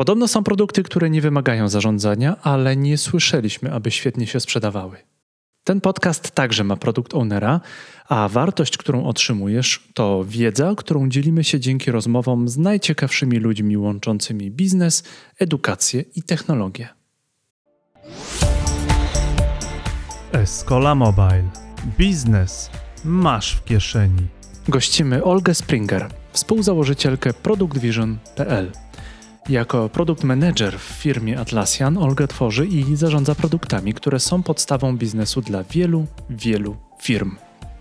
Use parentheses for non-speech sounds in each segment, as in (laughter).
Podobno są produkty, które nie wymagają zarządzania, ale nie słyszeliśmy, aby świetnie się sprzedawały. Ten podcast także ma produkt ownera, a wartość, którą otrzymujesz, to wiedza, którą dzielimy się dzięki rozmowom z najciekawszymi ludźmi łączącymi biznes, edukację i technologię. Escola Mobile. Biznes masz w kieszeni. Gościmy Olgę Springer, współzałożycielkę productvision.pl. Jako produkt manager w firmie Atlassian Olga tworzy i zarządza produktami, które są podstawą biznesu dla wielu, wielu firm.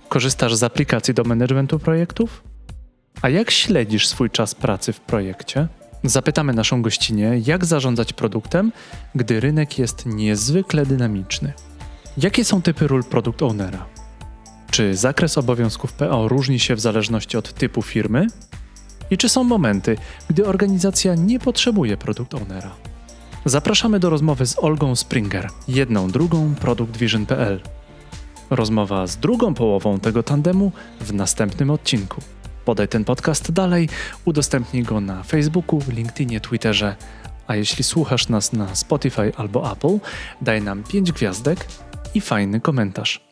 Korzystasz z aplikacji do managementu projektów? A jak śledzisz swój czas pracy w projekcie? Zapytamy naszą gościnę, jak zarządzać produktem, gdy rynek jest niezwykle dynamiczny. Jakie są typy ról produkt ownera? Czy zakres obowiązków PO różni się w zależności od typu firmy? I czy są momenty, gdy organizacja nie potrzebuje produkt ownera? Zapraszamy do rozmowy z Olgą Springer, jedną drugą productvision.pl. Rozmowa z drugą połową tego tandemu w następnym odcinku. Podaj ten podcast dalej, udostępnij go na Facebooku, LinkedInie, Twitterze, a jeśli słuchasz nas na Spotify albo Apple, daj nam 5 gwiazdek i fajny komentarz.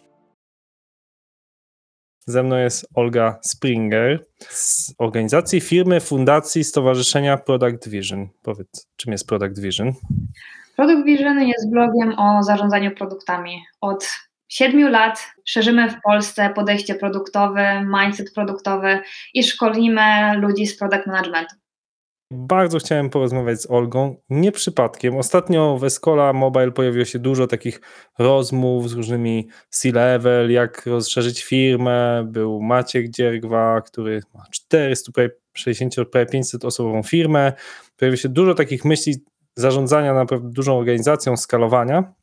Ze mną jest Olga Springer z organizacji, firmy, fundacji, stowarzyszenia Product Vision. Powiedz, czym jest Product Vision? Product Vision jest blogiem o zarządzaniu produktami. Od siedmiu lat szerzymy w Polsce podejście produktowe, mindset produktowy i szkolimy ludzi z product managementu. Bardzo chciałem porozmawiać z Olgą, nie przypadkiem. Ostatnio w Escola Mobile pojawiło się dużo takich rozmów z różnymi C-level, jak rozszerzyć firmę. Był Maciek Dziergwa, który ma 400, prawie 60, prawie 500 osobową firmę. Pojawiło się dużo takich myśli zarządzania naprawdę dużą organizacją, skalowania.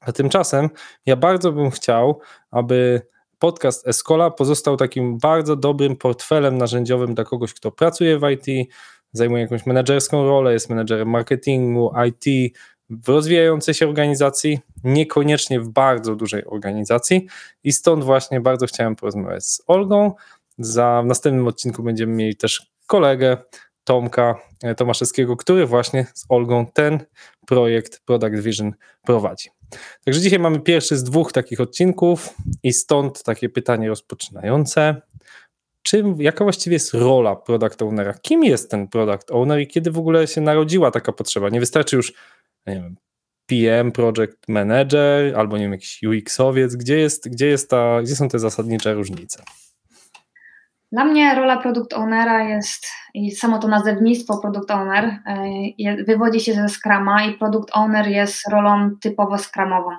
A tymczasem ja bardzo bym chciał, aby podcast Escola pozostał takim bardzo dobrym portfelem narzędziowym dla kogoś, kto pracuje w IT, zajmuje jakąś menedżerską rolę, jest menedżerem marketingu, IT, w rozwijającej się organizacji, niekoniecznie w bardzo dużej organizacji i stąd właśnie bardzo chciałem porozmawiać z Olgą. Za, w następnym odcinku będziemy mieli też kolegę Tomka e, Tomaszewskiego, który właśnie z Olgą ten projekt Product Vision prowadzi. Także dzisiaj mamy pierwszy z dwóch takich odcinków i stąd takie pytanie rozpoczynające czym, jaka właściwie jest rola product ownera? Kim jest ten product owner i kiedy w ogóle się narodziła taka potrzeba? Nie wystarczy już, nie wiem, PM, project manager albo nie wiem, jakiś UX-owiec. Gdzie, jest, gdzie, jest ta, gdzie są te zasadnicze różnice? Dla mnie rola product ownera jest, i samo to nazewnictwo product owner e, wywodzi się ze Scrama i product owner jest rolą typowo Scramową.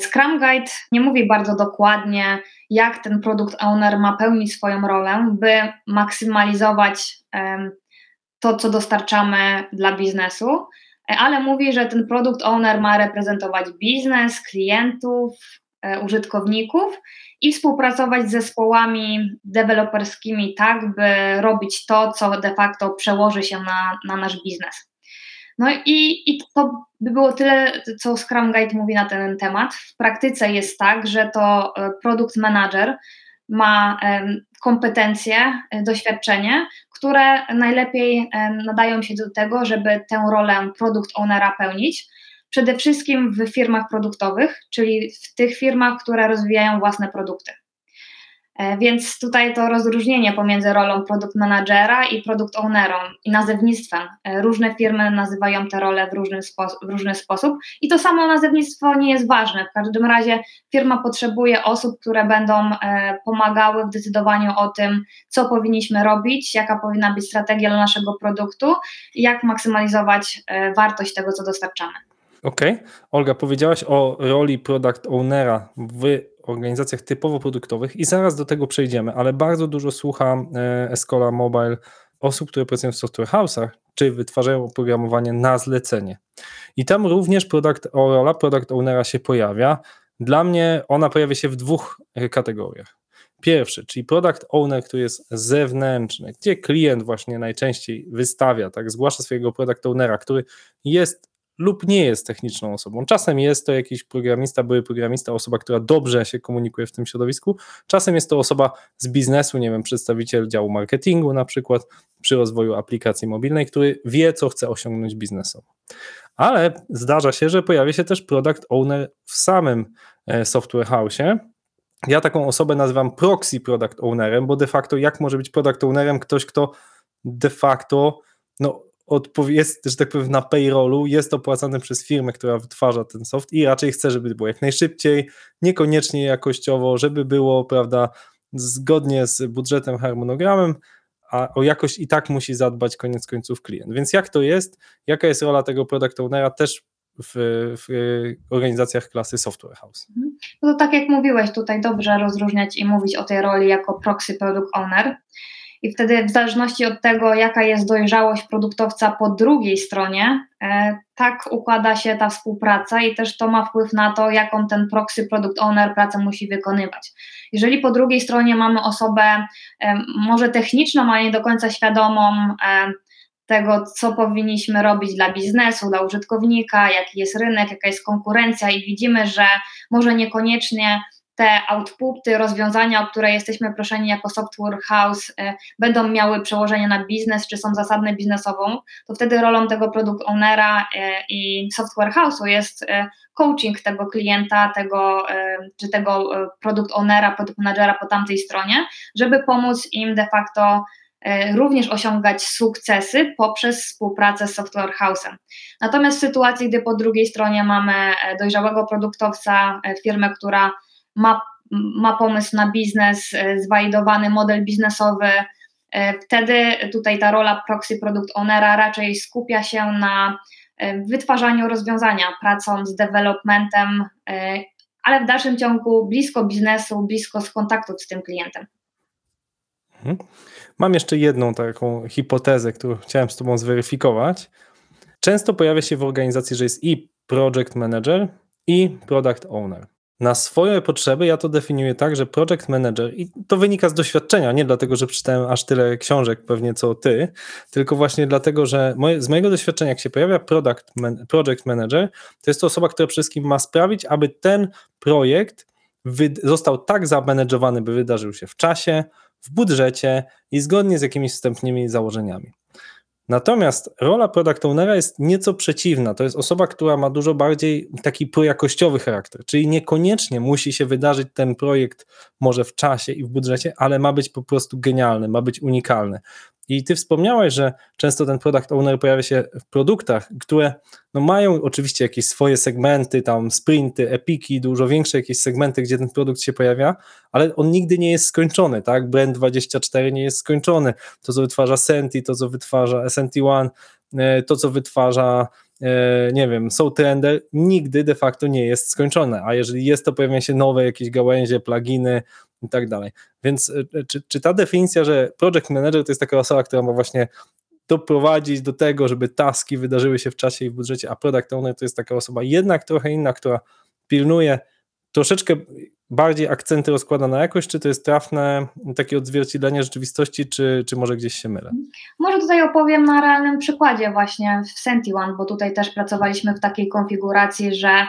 Scrum Guide nie mówi bardzo dokładnie, jak ten produkt owner ma pełnić swoją rolę, by maksymalizować to, co dostarczamy dla biznesu, ale mówi, że ten produkt owner ma reprezentować biznes, klientów, e, użytkowników i współpracować z zespołami deweloperskimi tak, by robić to, co de facto przełoży się na, na nasz biznes. No i, i to by było tyle, co Scrum Guide mówi na ten temat. W praktyce jest tak, że to e, produkt manager ma kompetencje, e, doświadczenie, które najlepiej nadają się do tego, żeby tę rolę produkt ownera pełnić. Przede wszystkim w firmach produktowych, czyli w tych firmach, które rozwijają własne produkty. E, więc tutaj to rozróżnienie pomiędzy rolą produkt managera i produkt ownerą i nazewnictwem. E, różne firmy nazywają te role w różny, sposób, w różny sposób i to samo nazewnictwo nie jest ważne. W każdym razie firma potrzebuje osób, które będą e, pomagały w decydowaniu o tym, co powinniśmy robić, jaka powinna być strategia dla naszego produktu jak maksymalizować wartość tego, co dostarczamy. Okej. Okay. Olga, powiedziałaś o roli product ownera w organizacjach typowo produktowych i zaraz do tego przejdziemy, ale bardzo dużo słucham e, Escola Mobile osób, które pracują w software house'ach, czy wytwarzają oprogramowanie na zlecenie. I tam również product, rola product ownera się pojawia. Dla mnie ona pojawia się w dwóch kategoriach. Pierwszy, czyli product owner, który jest zewnętrzny, gdzie klient właśnie najczęściej wystawia, tak, zgłasza swojego product ownera, który jest lub nie jest techniczną osobą. Czasem jest to jakiś programista, były programista, osoba, która dobrze się komunikuje w tym środowisku. Czasem jest to osoba z biznesu, nie wiem, przedstawiciel działu marketingu na przykład przy rozwoju aplikacji mobilnej, który wie, co chce osiągnąć biznesowo. Ale zdarza się, że pojawia się też product owner w samym e, software house'ie. Ja taką osobę nazywam proxy product ownerem, bo de facto jak może być product ownerem ktoś, kto de facto no, jest, że tak powiem, na payrollu, jest opłacany przez firmę, która wytwarza ten soft i raczej chce, żeby było jak najszybciej, niekoniecznie jakościowo, żeby było, prawda, zgodnie z budżetem, harmonogramem, a o jakość i tak musi zadbać koniec końców klient. Więc jak to jest? Jaka jest rola tego product ownera też w, w organizacjach klasy software house? Mhm. No to tak jak mówiłeś, tutaj dobrze rozróżniać i mówić o tej roli jako proxy product owner. I wtedy, w zależności od tego, jaka jest dojrzałość produktowca po drugiej stronie, e, tak układa się ta współpraca i też to ma wpływ na to, jaką ten proxy product owner pracę musi wykonywać. Jeżeli po drugiej stronie mamy osobę e, może techniczną, ale nie do końca świadomą e, tego, co powinniśmy robić dla biznesu, dla użytkownika, jaki jest rynek, jaka jest konkurencja, i widzimy, że może niekoniecznie te outputy, rozwiązania, o które jesteśmy proszeni jako software house, y, będą miały przełożenie na biznes, czy są zasadne biznesową, to wtedy rolą tego produkt ownera y, i software house'u jest y, coaching tego klienta, tego, czy tego produkt ownera, produkt managera po tamtej stronie, żeby pomóc im de facto również osiągać sukcesy poprzez współpracę z software house'em. Natomiast w sytuacji, gdy po drugiej stronie mamy dojrzałego produktowca, firmę, która ma, ma pomysł na biznes, e, zwalidowany model biznesowy, e, wtedy tutaj ta rola proxy product ownera raczej skupia się na e, wytwarzaniu rozwiązania, pracą z developmentem, ale w dalszym ciągu blisko biznesu, blisko z kontaktów z tym klientem. Mhm. Mam jeszcze jedną taką hipotezę, którą chciałem z Tobą zweryfikować. Często pojawia się w organizacji, że jest i project manager, i product owner. Na swoje potrzeby ja to definiuję tak, że project manager, i to wynika z doświadczenia, nie dlatego, że przeczytałem aż tyle książek pewnie co ty, tylko właśnie dlatego, że moje, z mojego doświadczenia, jak się pojawia product man, project manager, to jest to osoba, która wszystkim ma sprawić, aby ten projekt wy, został tak zamanagowany, by wydarzył się w czasie, w budżecie i zgodnie z jakimiś wstępnymi założeniami. Natomiast rola product ownera jest nieco przeciwna. To jest osoba, która ma dużo bardziej taki projakościowy charakter, czyli niekoniecznie musi się wydarzyć ten projekt może w czasie i w budżecie, ale ma być po prostu genialny, ma być unikalny. I ty wspomniałeś, że często ten product owner pojawia się w produktach, które no mają oczywiście jakieś swoje segmenty, tam sprinty, epiki, dużo większe jakieś segmenty, gdzie ten produkt się pojawia, ale on nigdy nie jest skończony, tak? Brand24 nie jest skończony. To, co wytwarza Senti, to, co wytwarza SNT1, e, to, co wytwarza nie wiem, Trender, nigdy de facto nie jest skończone, a jeżeli jest, to pojawiają się nowe jakieś gałęzie, pluginy, i tak dalej. Więc e, czy, czy ta definicja, że project manager to jest taka osoba, która ma właśnie doprowadzić do tego, żeby taski wydarzyły się w czasie i w budżecie, a product owner to jest taka osoba jednak trochę inna, która pilnuje troszeczkę bardziej akcenty rozkłada na jakość, czy to jest trafne takie odzwierciedlenie rzeczywistości, czy, czy może gdzieś się mylę? Może tutaj opowiem na realnym przykładzie właśnie w SentiOne, bo tutaj też pracowaliśmy w takiej konfiguracji, że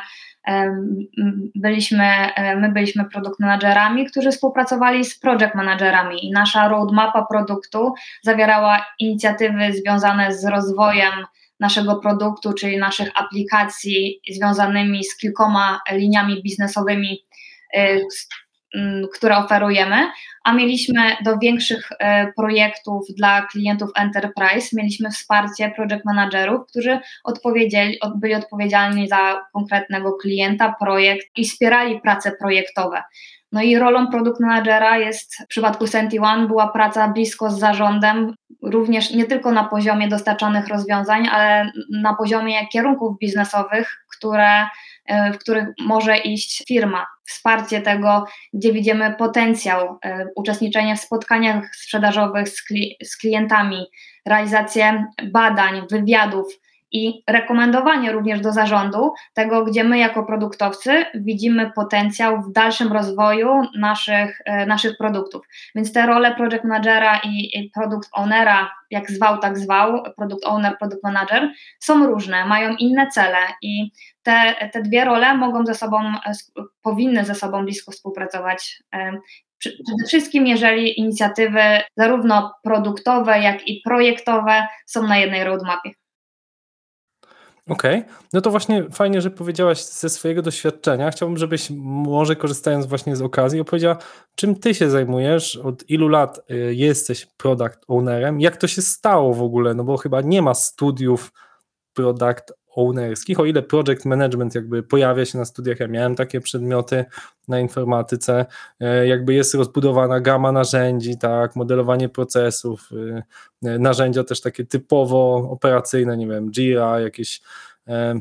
byliśmy, e, my byliśmy produkt managerami, którzy współpracowali z project managerami i nasza roadmapa produktu zawierała inicjatywy związane z rozwojem naszego produktu, czyli naszych aplikacji związanymi z kilkoma liniami biznesowymi, które oferujemy, a mieliśmy do większych e, projektów dla klientów enterprise, mieliśmy wsparcie project managerów, którzy odpowiedzieli, byli odpowiedzialni za konkretnego klienta, projekt i wspierali prace projektowe. No i rolą produkt managera jest w przypadku Senti One była praca blisko z zarządem, również nie tylko na poziomie dostarczanych rozwiązań, ale na poziomie kierunków biznesowych, które w których może iść firma, wsparcie tego, gdzie widzimy potencjał, e, uczestniczenie w spotkaniach sprzedażowych z, kli z klientami, realizację badań, wywiadów i rekomendowanie również do zarządu tego, gdzie my jako produktowcy widzimy potencjał w dalszym rozwoju naszych, e, naszych produktów. Więc te role project managera i, i product ownera, jak zwał, tak zwał, product owner, product manager, są różne, mają inne cele i te, te dwie role mogą ze sobą, e, powinny ze sobą blisko współpracować. E, przede wszystkim, jeżeli inicjatywy zarówno produktowe, jak i projektowe są na jednej roadmapie. Okej, okay. no to właśnie fajnie, że powiedziałaś ze swojego doświadczenia. Chciałbym, żebyś może korzystając właśnie z okazji opowiedziała, czym ty się zajmujesz, od ilu lat y, jesteś product ownerem, jak to się stało w ogóle, no bo chyba nie ma studiów product ownerskich, o ile project management jakby pojawia się na studiach, ja miałem takie przedmioty na informatyce, e, jakby jest rozbudowana gama narzędzi, tak, modelowanie procesów, e, narzędzia też takie typowo operacyjne, nie wiem, Jira, jakieś e,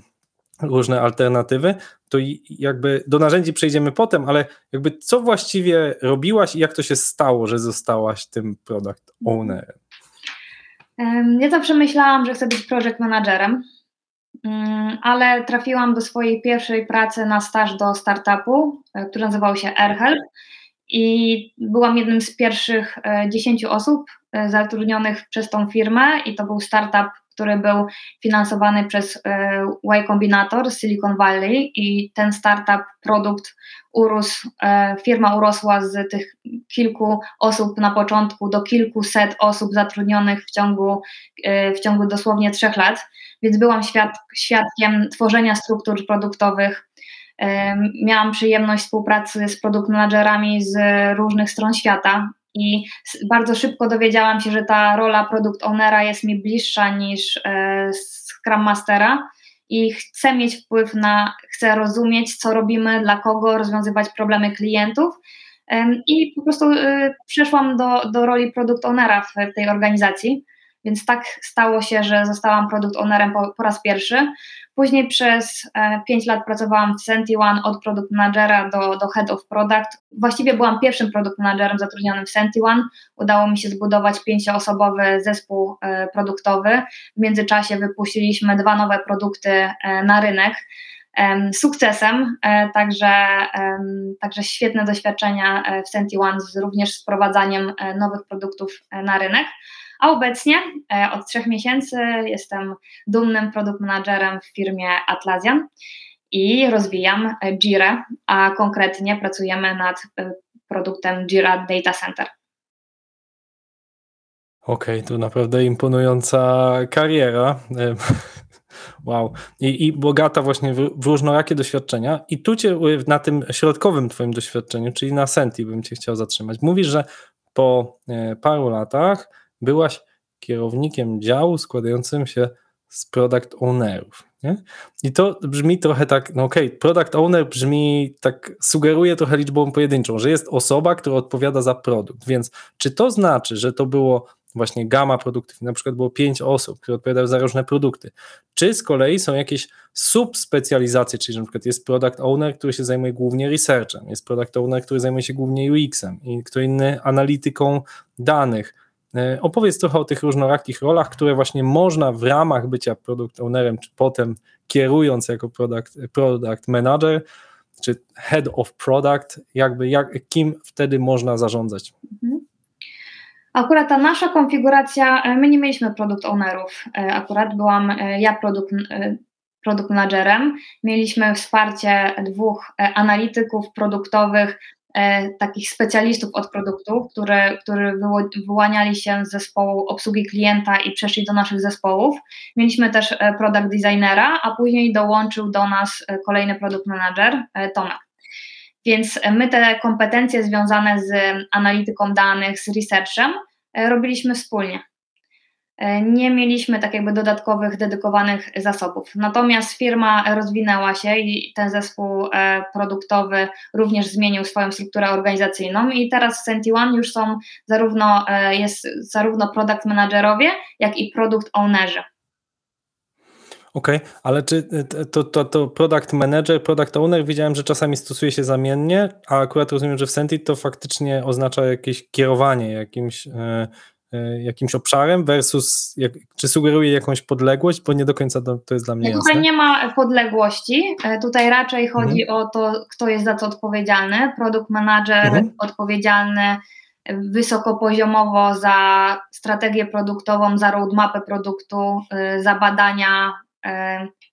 różne alternatywy, to jakby do narzędzi przejdziemy potem, ale jakby co właściwie robiłaś i jak to się stało, że zostałaś tym product ownerem? Ja zawsze myślałam, że chcę być project managerem, ale trafiłam do swojej pierwszej pracy na staż do startupu, e, który nazywał się AirHelp i byłam jednym z pierwszych e, dziesięciu osób e, zatrudnionych przez tą firmę i to był startup, który był finansowany przez Y Combinator z Silicon Valley i ten startup, produkt urósł, firma urosła z tych kilku osób na początku do kilkuset osób zatrudnionych w ciągu, w ciągu dosłownie trzech lat więc byłam świad świadkiem tworzenia struktur produktowych. Miałam przyjemność współpracy z produkt managerami z różnych stron świata i bardzo szybko dowiedziałam się, że ta rola produkt ownera jest mi bliższa niż e, Scrum Mastera i chcę mieć wpływ na, chcę rozumieć, co robimy, dla kogo, rozwiązywać problemy klientów. I po prostu e, przeszłam do, do roli produkt ownera w tej organizacji. Więc tak stało się, że zostałam produkt ownerem po, po raz pierwszy. Później przez e, 5 lat pracowałam w Senti One od produkt managera do, do head of product. Właściwie byłam pierwszym produkt managerem zatrudnionym w Senti One. Udało mi się zbudować pięcioosobowy zespół e, produktowy. W międzyczasie wypuściliśmy dwa nowe produkty e, na rynek sukcesem, e, także, także świetne doświadczenia e, w Senti One, również z wprowadzaniem e, nowych produktów na rynek. A obecnie e, od trzech miesięcy jestem dumnym produkt managerem w firmie Atlassian i rozwijam Jira, a konkretnie pracujemy nad e, produktem Jira Data Center. Okej, okay, to naprawdę imponująca kariera. E, (laughs) wow. I, I, bogata właśnie w, w, różnorakie doświadczenia. I tu cię na tym środkowym twoim doświadczeniu, czyli na Senti bym cię chciał zatrzymać. Mówisz, że po paru latach byłaś kierownikiem działu składającym się z product ownerów. Nie? I to brzmi trochę tak, no okej, okay, product owner brzmi tak, sugeruje trochę liczbą pojedynczą, że jest osoba, która odpowiada za produkt. Więc czy to znaczy, że to było właśnie gama produktów, na przykład było pięć osób, które odpowiadały za różne produkty, czy z kolei są jakieś subspecjalizacje, czyli na przykład jest product owner, który się zajmuje głównie researchem, jest product owner, który zajmuje się głównie UX-em i kto inny analityką danych, opowiedz trochę o tych różnorakich rolach, które właśnie można w ramach bycia product ownerem, czy potem kierując jako product, product manager, czy head of product, jakby jak, kim wtedy można zarządzać. Mhm. Akurat ta nasza konfiguracja, e, my nie mieliśmy produkt ownerów, e, akurat byłam ja produkt, managerem. Mieliśmy wsparcie dwóch analityków produktowych, E, takich specjalistów od produktów, które, które wyłaniali się z zespołu obsługi klienta i przeszli do naszych zespołów. Mieliśmy też e, product designera, a później dołączył do nas e, kolejny produkt manager, Tomek. Więc my te kompetencje związane z analityką danych, z researchem robiliśmy wspólnie. E, nie mieliśmy tak jakby dodatkowych, dedykowanych zasobów. Natomiast firma rozwinęła się i ten zespół e, produktowy również zmienił swoją strukturę organizacyjną i teraz w Senti1 już są zarówno, e, jest zarówno product managerowie, jak i product ownerzy. Okej, okay, ale czy to, to, to product manager, product owner, widziałem, że czasami stosuje się zamiennie, a akurat rozumiem, że w Senti to faktycznie oznacza jakieś kierowanie jakimś jakimś obszarem versus, jak, czy sugeruje jakąś podległość, bo nie do końca to, to jest dla mnie nie, jasne. Tutaj nie ma podległości, e, tutaj raczej chodzi mhm. o to, kto jest za co odpowiedzialny. Produkt manager mhm. odpowiedzialny wysokopoziomowo za strategię produktową, za roadmapę produktu, za badania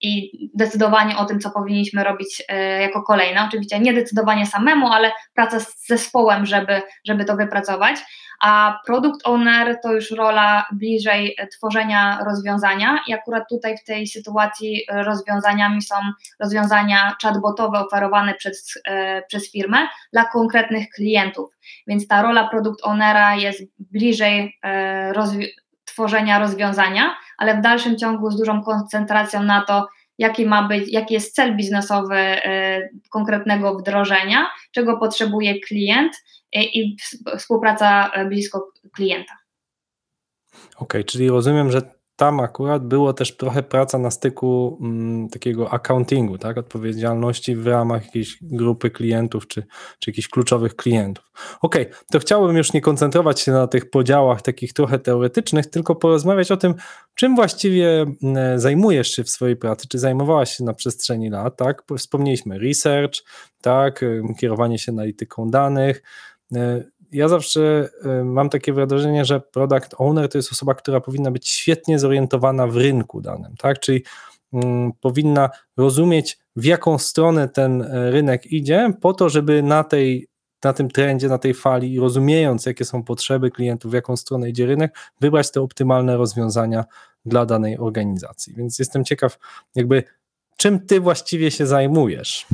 i decydowanie o tym, co powinniśmy robić e, jako kolejne. Oczywiście nie decydowanie samemu, ale praca z zespołem, żeby, żeby to wypracować. A product owner to już rola bliżej tworzenia rozwiązania i akurat tutaj w tej sytuacji rozwiązaniami są rozwiązania chatbotowe oferowane przez, e, przez firmę dla konkretnych klientów. Więc ta rola product ownera jest bliżej e, rozwiązania tworzenia rozwiązania, ale w dalszym ciągu z dużą koncentracją na to, jaki ma być, jaki jest cel biznesowy y, konkretnego wdrożenia, czego potrzebuje klient y, i współpraca blisko klienta. Okej, okay, czyli rozumiem, że tam akurat było też trochę praca na styku mm, takiego accountingu, tak? Odpowiedzialności w ramach jakiejś grupy klientów czy, czy jakichś kluczowych klientów. Ok, to chciałbym już nie koncentrować się na tych podziałach takich trochę teoretycznych, tylko porozmawiać o tym, czym właściwie mm, zajmujesz się w swojej pracy, czy zajmowałaś się na przestrzeni lat, tak? Wspomnieliśmy research, tak? Kierowanie się analityką danych, ja zawsze y, mam takie wrażenie, że product owner to jest osoba, która powinna być świetnie zorientowana w rynku danym, tak? Czyli mm, powinna rozumieć, w jaką stronę ten e, rynek idzie, po to, żeby na tej na tym trendzie, na tej fali, rozumiejąc, jakie są potrzeby klientów, w jaką stronę idzie rynek, wybrać te optymalne rozwiązania dla danej organizacji. Więc jestem ciekaw, jakby czym ty właściwie się zajmujesz?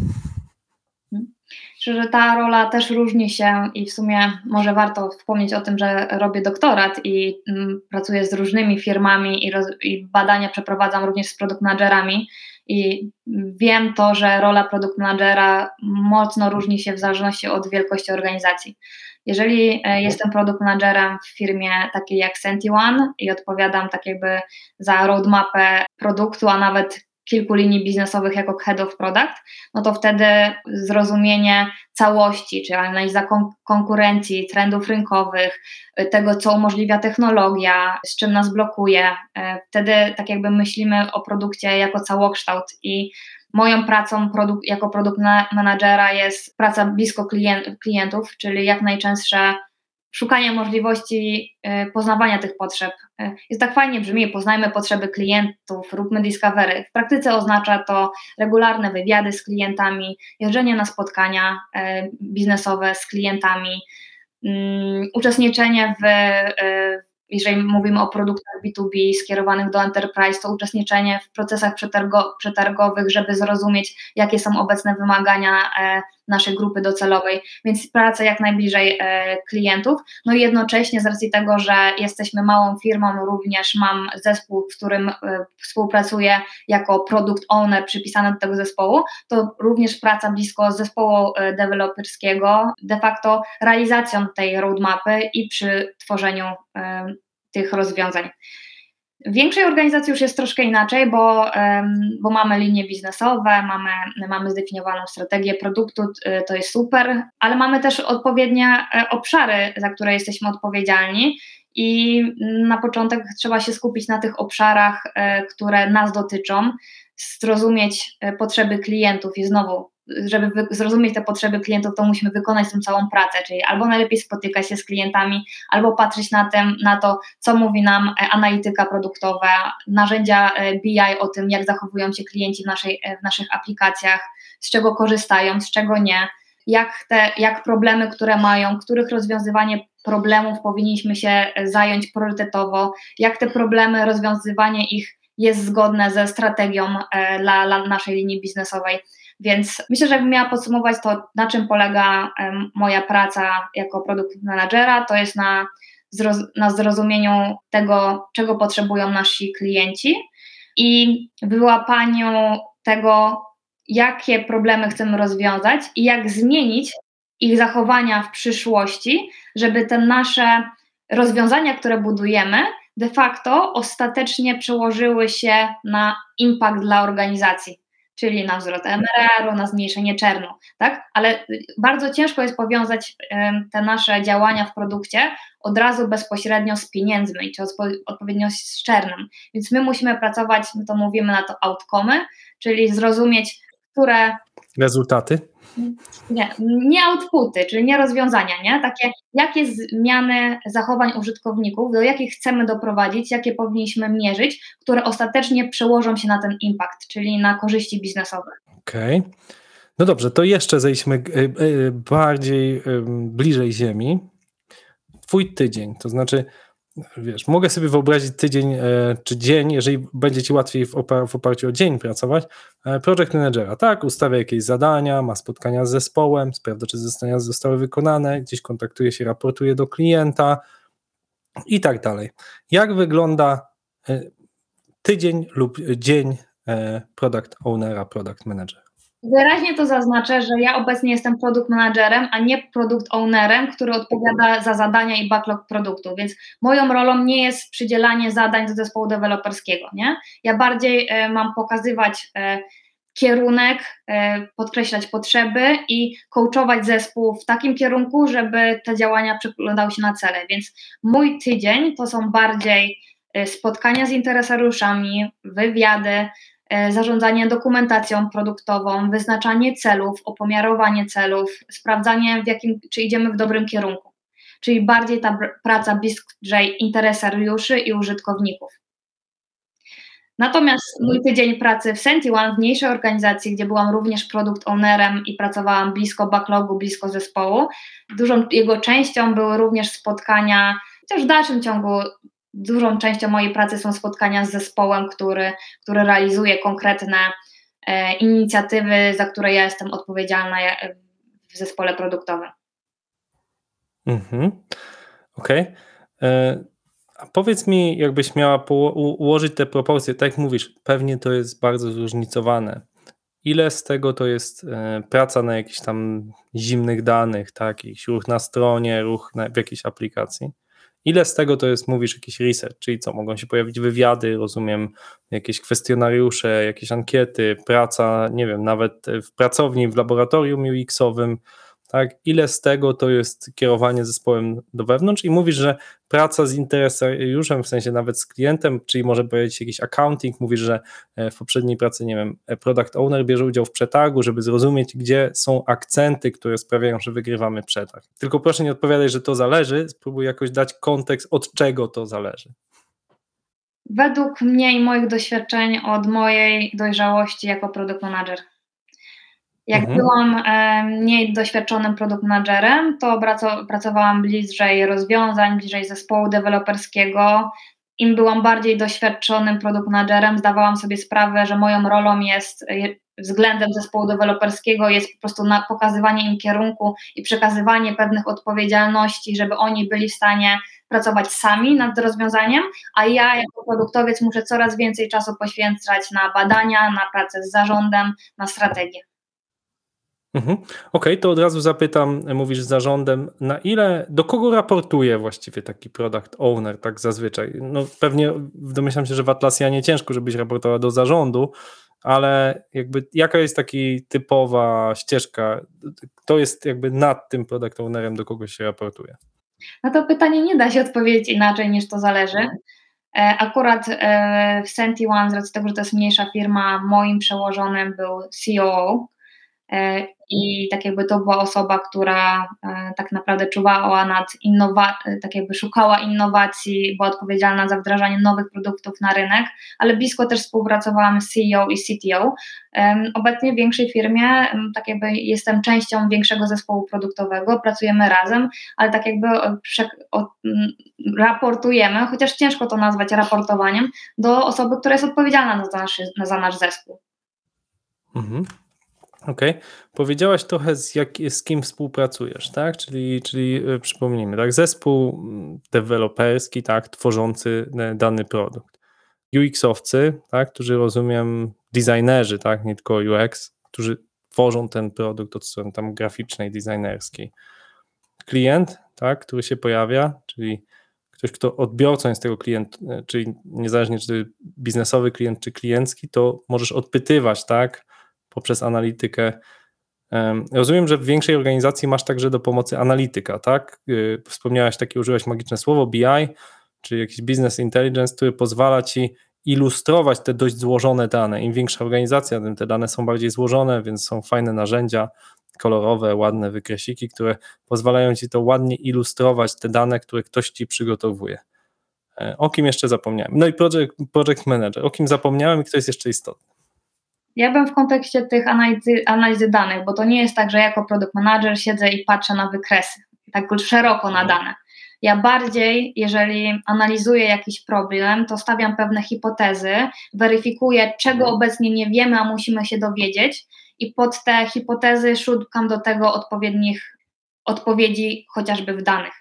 Że ta rola też różni się i w sumie może warto wspomnieć o tym, że robię doktorat i mm, pracuję z różnymi firmami i, roz, i, badania przeprowadzam również z produkt managerami i wiem to, że rola produkt managera mocno różni się w zależności od wielkości organizacji. Jeżeli e, mhm. jestem produkt managerem w firmie takiej jak SentiOne i odpowiadam tak jakby za roadmapę produktu, a nawet kilku linii biznesowych jako head of product, no to wtedy zrozumienie całości, czyli analiza kon konkurencji, trendów rynkowych, y, tego, co umożliwia technologia, z czym nas blokuje, y, wtedy tak jakby myślimy o produkcie jako całokształt i moją pracą jako produkt managera jest praca blisko klient klientów, czyli jak najczęstsze szukanie możliwości y, poznawania tych potrzeb. Y, jest tak fajnie brzmi, poznajmy potrzeby klientów, róbmy discovery. W praktyce oznacza to regularne wywiady z klientami, jeżdżenie na spotkania y, biznesowe z klientami, mm, uczestniczenie w jeżeli mówimy o produktach B2B skierowanych do enterprise, to uczestniczenie w procesach przetargo, przetargowych, żeby zrozumieć, jakie są obecne wymagania e, naszej grupy docelowej, więc praca jak najbliżej e, klientów. No i jednocześnie z racji tego, że jesteśmy małą firmą, również mam zespół, w którym e, współpracuję jako product owner przypisany do tego zespołu, to również praca blisko zespołu deweloperskiego, de facto realizacją tej roadmapy i przy tworzeniu tych rozwiązań. W większej organizacji już jest troszkę inaczej, bo, bo mamy linie biznesowe, mamy, mamy zdefiniowaną strategię produktu, y, to jest super, ale mamy też odpowiednie e, obszary, za które jesteśmy odpowiedzialni. I na początek trzeba się skupić na tych obszarach, e, które nas dotyczą, zrozumieć e, potrzeby klientów i znowu żeby zrozumieć te potrzeby klientów, to musimy wykonać tę całą pracę, czyli albo najlepiej spotykać się z klientami, albo patrzeć na, tym, na to, co mówi nam e, analityka produktowa, narzędzia e, BI o tym, jak zachowują się klienci w, naszej, e, w naszych aplikacjach, z czego korzystają, z czego nie, jak, te, jak problemy, które mają, których rozwiązywanie problemów powinniśmy się zająć priorytetowo, jak te problemy, rozwiązywanie ich jest zgodne ze strategią dla, dla naszej linii biznesowej. Więc myślę, że jakbym miała podsumować to, na czym polega moja praca jako produkt managera, to jest na, na zrozumieniu tego, czego potrzebują nasi klienci i wyłapaniu tego, jakie problemy chcemy rozwiązać i jak zmienić ich zachowania w przyszłości, żeby te nasze rozwiązania, które budujemy, de facto ostatecznie przełożyły się na impact dla organizacji. Czyli na wzrost MRR-u, na zmniejszenie czernu, tak? Ale bardzo ciężko jest powiązać te nasze działania w produkcie od razu bezpośrednio z pieniędzmi, czy odpowiednio z czernem. Więc my musimy pracować, my to mówimy na to outcome, czyli zrozumieć, które rezultaty nie, nie outputy, czyli nie rozwiązania, nie? Takie, jakie zmiany zachowań użytkowników, do jakich chcemy doprowadzić, jakie powinniśmy mierzyć, które ostatecznie przełożą się na ten impact, czyli na korzyści biznesowe. Okej. Okay. No dobrze, to jeszcze zejdźmy e, e, bardziej bliżej ziemi. Twój tydzień, to znaczy wiesz, mogę sobie wyobrazić tydzień e, czy dzień, jeżeli będzie ci łatwiej w, w oparciu o dzień pracować, e, project managera, tak, ustawia jakieś zadania, ma spotkania z zespołem, sprawdza, czy zadania zostały wykonane, gdzieś kontaktuje się, raportuje do klienta i tak dalej. Jak wygląda e, tydzień lub dzień product ownera, product managera? Wyraźnie to zaznaczę, że ja obecnie jestem produkt managerem, a nie produkt ownerem, który odpowiada za zadania i backlog produktu, więc moją rolą nie jest przydzielanie zadań do zespołu deweloperskiego, nie? Ja bardziej e, mam pokazywać e, kierunek, e, podkreślać potrzeby i coachować zespół w takim kierunku, żeby te działania przyglądały się na cele, więc mój tydzień to są bardziej spotkania z interesariuszami, wywiady, zarządzanie dokumentacją produktową, wyznaczanie celów, opomiarowanie celów, sprawdzanie, w jakim, czy idziemy w dobrym kierunku. Czyli bardziej ta praca bliżej interesariuszy i użytkowników. Natomiast mój tydzień pracy w SentiOne, w mniejszej organizacji, gdzie byłam również produkt ownerem i pracowałam blisko backlogu, blisko zespołu, dużą jego częścią były również spotkania, chociaż w dalszym ciągu dużą częścią mojej pracy są spotkania z zespołem, który, który realizuje konkretne e, inicjatywy, za które ja jestem odpowiedzialna w zespole produktowym. Mhm. Okej. Okay. E, a powiedz mi, jakbyś miała ułożyć te proporcje, tak jak mówisz, pewnie to jest bardzo zróżnicowane. Ile z tego to jest e, praca na jakichś tam zimnych danych, tak, jakiś ruch na stronie, ruch na, w jakiejś aplikacji? Ile z tego to jest, mówisz, jakiś research, czyli co, mogą się pojawić wywiady, rozumiem, jakieś kwestionariusze, jakieś ankiety, praca, nie wiem, nawet w pracowni, w laboratorium UX-owym, tak? Ile z tego to jest kierowanie zespołem do wewnątrz i mówisz, że praca z interesariuszem, w sensie nawet z klientem, czyli może powiedzieć jakiś accounting, mówisz, że e, w poprzedniej pracy, nie wiem, e, product owner bierze udział w przetargu, żeby zrozumieć, gdzie są akcenty, które sprawiają, że wygrywamy przetarg. Tylko proszę nie odpowiadać, że to zależy, spróbuj jakoś dać kontekst, od czego to zależy. Według mnie i moich doświadczeń od mojej dojrzałości jako product manager. Jak mhm. byłam e, mniej doświadczonym produkt managerem, to pracowałam bliżej rozwiązań, bliżej zespołu deweloperskiego. Im byłam bardziej doświadczonym produkt managerem, zdawałam sobie sprawę, że moją rolą jest względem zespołu deweloperskiego jest po prostu pokazywanie im kierunku i przekazywanie pewnych odpowiedzialności, żeby oni byli w stanie pracować sami nad rozwiązaniem, a ja jako produktowiec muszę coraz więcej czasu poświęcać na badania, na pracę z zarządem, na strategię. Mhm. Okej, okay, to od razu zapytam, mówisz z zarządem, na ile, do kogo raportuje właściwie taki product owner tak zazwyczaj? No pewnie domyślam się, że w Atlassianie ciężko, żebyś raportował do zarządu, ale jakby jaka jest taki typowa ścieżka, kto jest jakby nad tym product ownerem, do kogo się raportuje? Na to pytanie nie da się odpowiedzieć inaczej niż to zależy. E, akurat e, w Senti One, z racji tego, że to jest mniejsza firma, moim przełożonym był COO, E, i tak jakby to była osoba, która e, tak naprawdę czuwała nad innowacją, tak jakby szukała innowacji, była odpowiedzialna za wdrażanie nowych produktów na rynek, ale blisko też współpracowałam z CEO i CTO. Obecnie w większej firmie, tak jakby jestem częścią większego zespołu produktowego, pracujemy razem, ale tak jakby raportujemy, chociaż ciężko to nazwać raportowaniem, do osoby, która jest odpowiedzialna za nasz, za nasz zespół. Mhm. Okej. Okay. Powiedziałaś trochę z, jak, z kim współpracujesz, tak? Czyli, czyli e, przypomnijmy, tak? Zespół mm, deweloperski, tak? Tworzący e, dany produkt. UX-owcy, tak? Którzy rozumiem, designerzy, tak? Nie tylko UX, którzy tworzą ten produkt od strony tam graficznej, designerskiej. Klient, tak? Który się pojawia, czyli ktoś, kto odbiorcą jest tego klienta, e, czyli niezależnie czy biznesowy klient, czy kliencki, to możesz odpytywać, tak? Poprzez analitykę. Rozumiem, że w większej organizacji masz także do pomocy analityka, tak? Y, wspomniałaś takie, użyłaś magiczne słowo BI, czy jakiś business intelligence, który pozwala ci ilustrować te dość złożone dane. Im większa organizacja, tym te dane są bardziej złożone, więc są fajne narzędzia, kolorowe, ładne wykresiki, które pozwalają ci to ładnie ilustrować te dane, które ktoś ci przygotowuje. E, o kim jeszcze zapomniałem? No i project, project manager. O kim zapomniałem i kto jest jeszcze istotny? Ja bym w kontekście tych analizy, analizy danych, bo to nie jest tak, że jako product manager siedzę i patrzę na wykresy, tak szeroko na dane. Ja bardziej, jeżeli analizuję jakiś problem, to stawiam pewne hipotezy, weryfikuję, czego obecnie nie wiemy, a musimy się dowiedzieć, i pod te hipotezy szukam do tego odpowiednich odpowiedzi, chociażby w danych.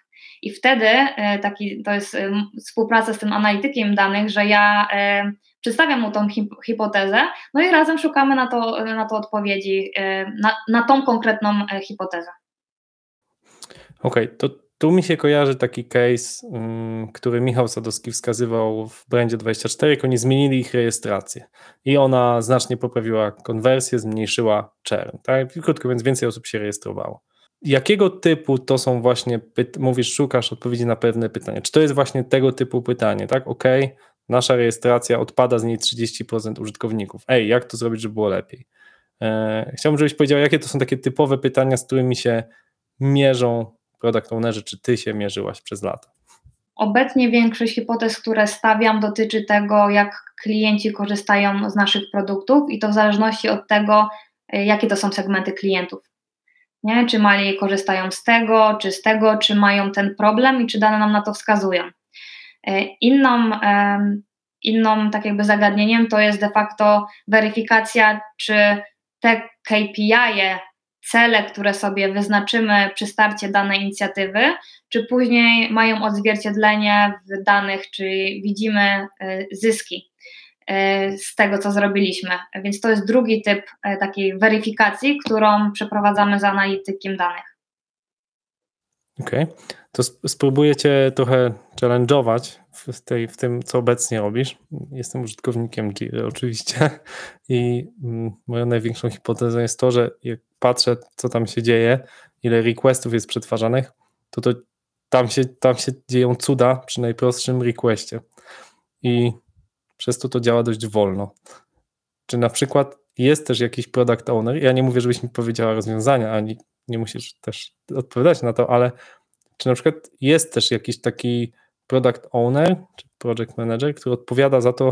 I wtedy e, taki, to jest e, współpraca z tym analitykiem danych, że ja e, przedstawiam mu tą hipotezę, no i razem szukamy na to, na to odpowiedzi, na, na tą konkretną hipotezę. Okej, okay, to tu mi się kojarzy taki case, um, który Michał Sadowski wskazywał w Brandzie 24, jak oni zmienili ich rejestrację i ona znacznie poprawiła konwersję, zmniejszyła churn, tak? Krótko więc więcej osób się rejestrowało. Jakiego typu to są właśnie, mówisz, szukasz odpowiedzi na pewne pytania? Czy to jest właśnie tego typu pytanie, tak? OK, nasza rejestracja odpada z niej 30% użytkowników. Ej, jak to zrobić, żeby było lepiej? E, chciałbym, żebyś powiedział, jakie to są takie typowe pytania, z którymi się mierzą product ownerzy, czy ty się mierzyłaś przez lata? Obecnie większość hipotez, które stawiam, dotyczy tego, jak klienci korzystają z naszych produktów i to w zależności od tego, e, jakie to są segmenty klientów. Nie? Czy mali korzystają z tego, czy z tego, czy mają ten problem i czy dane nam na to wskazują. E, inną, inną tak jakby zagadnieniem to jest de facto weryfikacja, czy te KPI, cele, które sobie wyznaczymy przy starcie danej inicjatywy, czy później mają odzwierciedlenie w danych, czy widzimy e, zyski e, z tego, co zrobiliśmy. Więc to jest drugi typ takiej weryfikacji, którą przeprowadzamy z analitykiem danych. Okej, okay. to spróbuję Cię trochę challenge'ować w, tej, w tym, co obecnie robisz. Jestem użytkownikiem Jira oczywiście i mm, moją największą hipotezą jest to, że jak patrzę, co tam się dzieje, ile requestów jest przetwarzanych, to, to tam, się, tam się dzieją cuda przy najprostszym requestie. I przez to to działa dość wolno. Czy na przykład jest też jakiś product owner? Ja nie mówię, żebyś mi powiedziała rozwiązania, ani nie musisz też odpowiadać na to, ale czy na przykład jest też jakiś taki product owner, czy project manager, który odpowiada za to,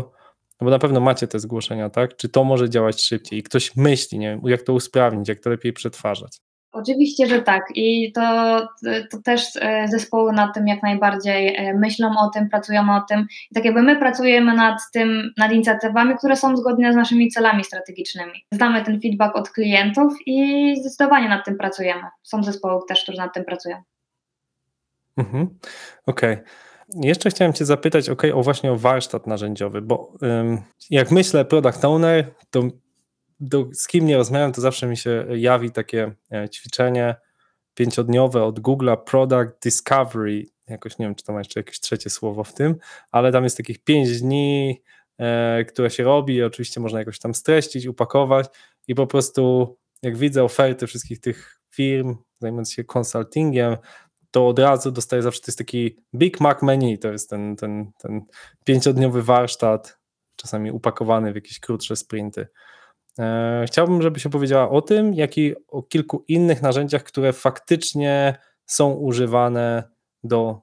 no bo na pewno macie te zgłoszenia, tak? Czy to może działać szybciej? I ktoś myśli, nie wiem, jak to usprawnić, jak to lepiej przetwarzać. Oczywiście, że tak. I to, to też e, zespoły nad tym jak najbardziej e, myślą o tym, pracują o tym. I tak jakby my pracujemy nad tym, nad inicjatywami, które są zgodne z naszymi celami strategicznymi. Znamy ten feedback od klientów i zdecydowanie nad tym pracujemy. Są zespoły też, które nad tym pracują. Mhm. Okej. Okay. Jeszcze chciałem Cię zapytać, ok, o właśnie o warsztat narzędziowy, bo jak myślę product owner, to do, z kim nie rozmawiam, to zawsze mi się jawi takie e, ćwiczenie pięciodniowe od Google'a Product Discovery. Jakoś nie wiem, czy to ma jeszcze jakieś trzecie słowo w tym, ale tam jest takich pięć dni, e, które się robi. Oczywiście można jakoś tam streścić, upakować i po prostu jak widzę oferty wszystkich tych firm zajmujących się consultingiem, to od razu dostaję zawsze, to jest taki Big Mac menu, to jest ten, ten, ten pięciodniowy warsztat, czasami upakowany w jakieś krótsze sprinty. E, chciałbym, żebyś opowiedziała o tym, jak i o kilku innych narzędziach, które faktycznie są używane do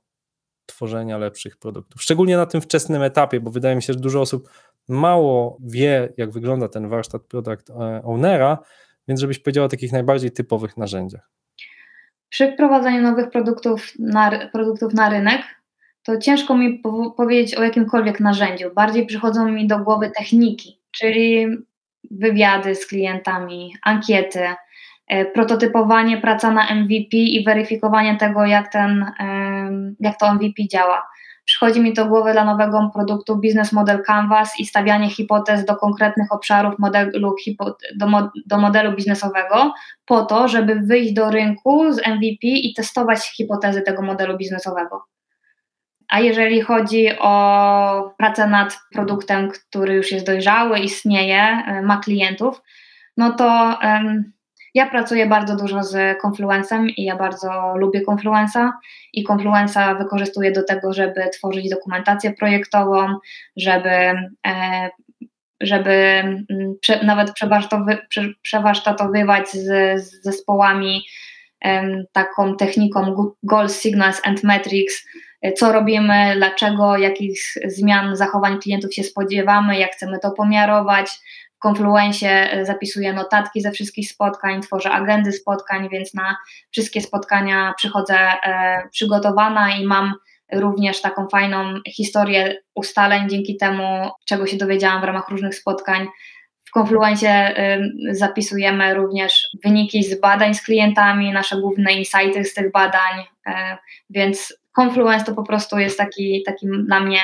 tworzenia lepszych produktów. Szczególnie na tym wczesnym etapie, bo wydaje mi się, że dużo osób mało wie, jak wygląda ten warsztat product e, ownera, więc żebyś powiedziała o takich najbardziej typowych narzędziach. Przy wprowadzaniu nowych produktów na, produktów na rynek, to ciężko mi powiedzieć o jakimkolwiek narzędziu. Bardziej przychodzą mi do głowy techniki, czyli wywiady z klientami, ankiety, e, prototypowanie, praca na MVP i weryfikowanie tego, jak, ten, jak to MVP działa. Przychodzi mi do głowy dla nowego produktu Business Model Canvas i stawianie hipotez do konkretnych obszarów modelu, do modelu biznesowego, po to, żeby wyjść do rynku z MVP i testować hipotezy tego modelu biznesowego. A jeżeli chodzi o pracę nad produktem, który już jest dojrzały, istnieje, ma klientów, no to um, ja pracuję bardzo dużo z Confluencem i ja bardzo lubię Confluenza i Confluenza wykorzystuję do tego, żeby tworzyć dokumentację projektową, żeby, e, żeby nawet przewarsztatowywać z, z zespołami taką techniką Goal Signals and Metrics, co robimy, dlaczego, jakich zmian zachowań klientów się spodziewamy, jak chcemy to pomiarować, Confluencie e, zapisuję notatki ze wszystkich spotkań, tworzę agendy spotkań, więc na wszystkie spotkania przychodzę e, przygotowana i mam również taką fajną historię ustaleń dzięki temu, czego się dowiedziałam w ramach różnych spotkań. W Confluencie e, zapisujemy również wyniki z badań z klientami, nasze główne insighty z tych badań, więc Confluence to po prostu jest taki, taki dla mnie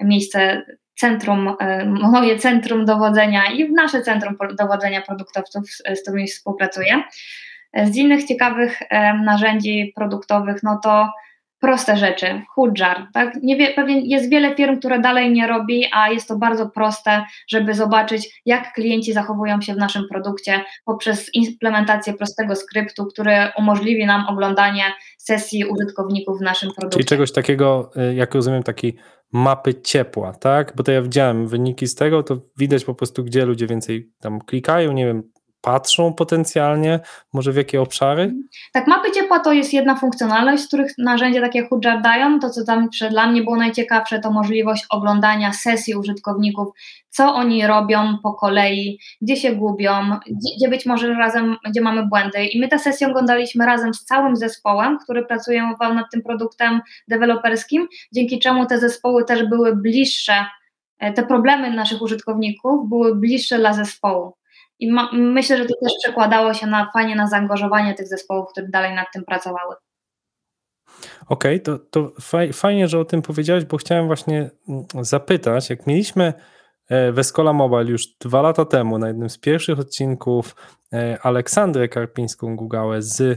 miejsce centrum, e, moje centrum dowodzenia i nasze centrum dowodzenia produktowców, z którymi współpracuję. Z innych ciekawych e, narzędzi produktowych, no to proste rzeczy, Hotjar, tak? Nie wie, pewnie jest wiele firm, które dalej nie robi, a jest to bardzo proste, żeby zobaczyć, jak klienci zachowują się w naszym produkcie poprzez implementację prostego skryptu, który umożliwi nam oglądanie sesji użytkowników w naszym produkcie. Czyli czegoś takiego, y, jak rozumiem, taki mapy ciepła, tak? Bo to ja widziałem wyniki z tego, to widać po prostu, gdzie ludzie więcej tam klikają, nie wiem, patrzą potencjalnie, może w jakie obszary? Tak, mapy ciepła to jest jedna funkcjonalność, z których narzędzia takie jak dają. To, co tam dla mnie było najciekawsze, to możliwość oglądania sesji użytkowników, co oni robią po kolei, gdzie się gubią, gdzie, być może razem, gdzie mamy błędy. I my tę sesję oglądaliśmy razem z całym zespołem, który pracuje nad tym produktem deweloperskim, dzięki czemu te zespoły też były bliższe, e, te problemy naszych użytkowników były bliższe dla zespołu. I ma, myślę, że to też przekładało się na fajnie na zaangażowanie tych zespołów, które dalej nad tym pracowały. Okej, okay, to, to fajnie, że o tym powiedziałeś, bo chciałem właśnie mm, zapytać, jak mieliśmy e, Wescola Mobile już dwa lata temu na jednym z pierwszych odcinków e, Aleksandrę Karpińską Gugałę z e,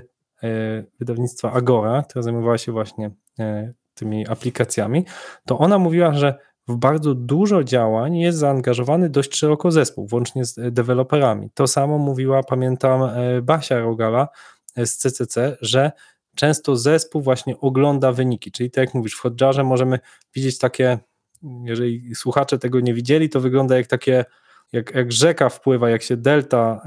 wydawnictwa Agora, która zajmowała się właśnie tymi aplikacjami, to ona mówiła, że w bardzo dużo działań jest zaangażowany dość szeroko zespół, włącznie z e, deweloperami. To samo mówiła, pamiętam, e, Basia Rogala e, z CCC, że często zespół właśnie ogląda wyniki, czyli tak jak mówisz, w Hotjarze możemy widzieć takie, jeżeli słuchacze tego nie widzieli, to wygląda jak takie jak, jak rzeka wpływa, jak się delta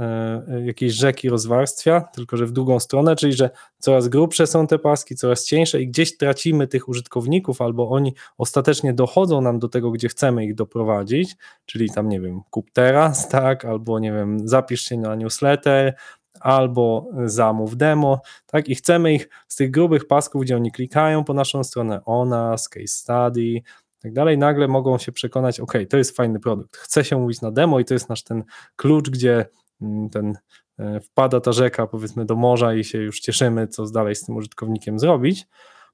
y, jakiejś rzeki rozwarstwia, tylko że w drugą stronę, czyli że coraz grubsze są te paski, coraz cieńsze i gdzieś tracimy tych użytkowników, albo oni ostatecznie dochodzą nam do tego, gdzie chcemy ich doprowadzić, czyli tam, nie wiem, kup teraz, (laughs) tak, albo nie wiem, zapisz się na newsletter, albo zamów demo, tak, i chcemy ich z tych grubych pasków, gdzie oni klikają po naszą stronę o nas, case study, tak dalej, nagle mogą się przekonać, ok, to jest fajny produkt, chce się mówić na demo i to jest nasz ten klucz, gdzie mm, ten e, wpada ta rzeka powiedzmy do morza i się już cieszymy, co dalej z tym użytkownikiem zrobić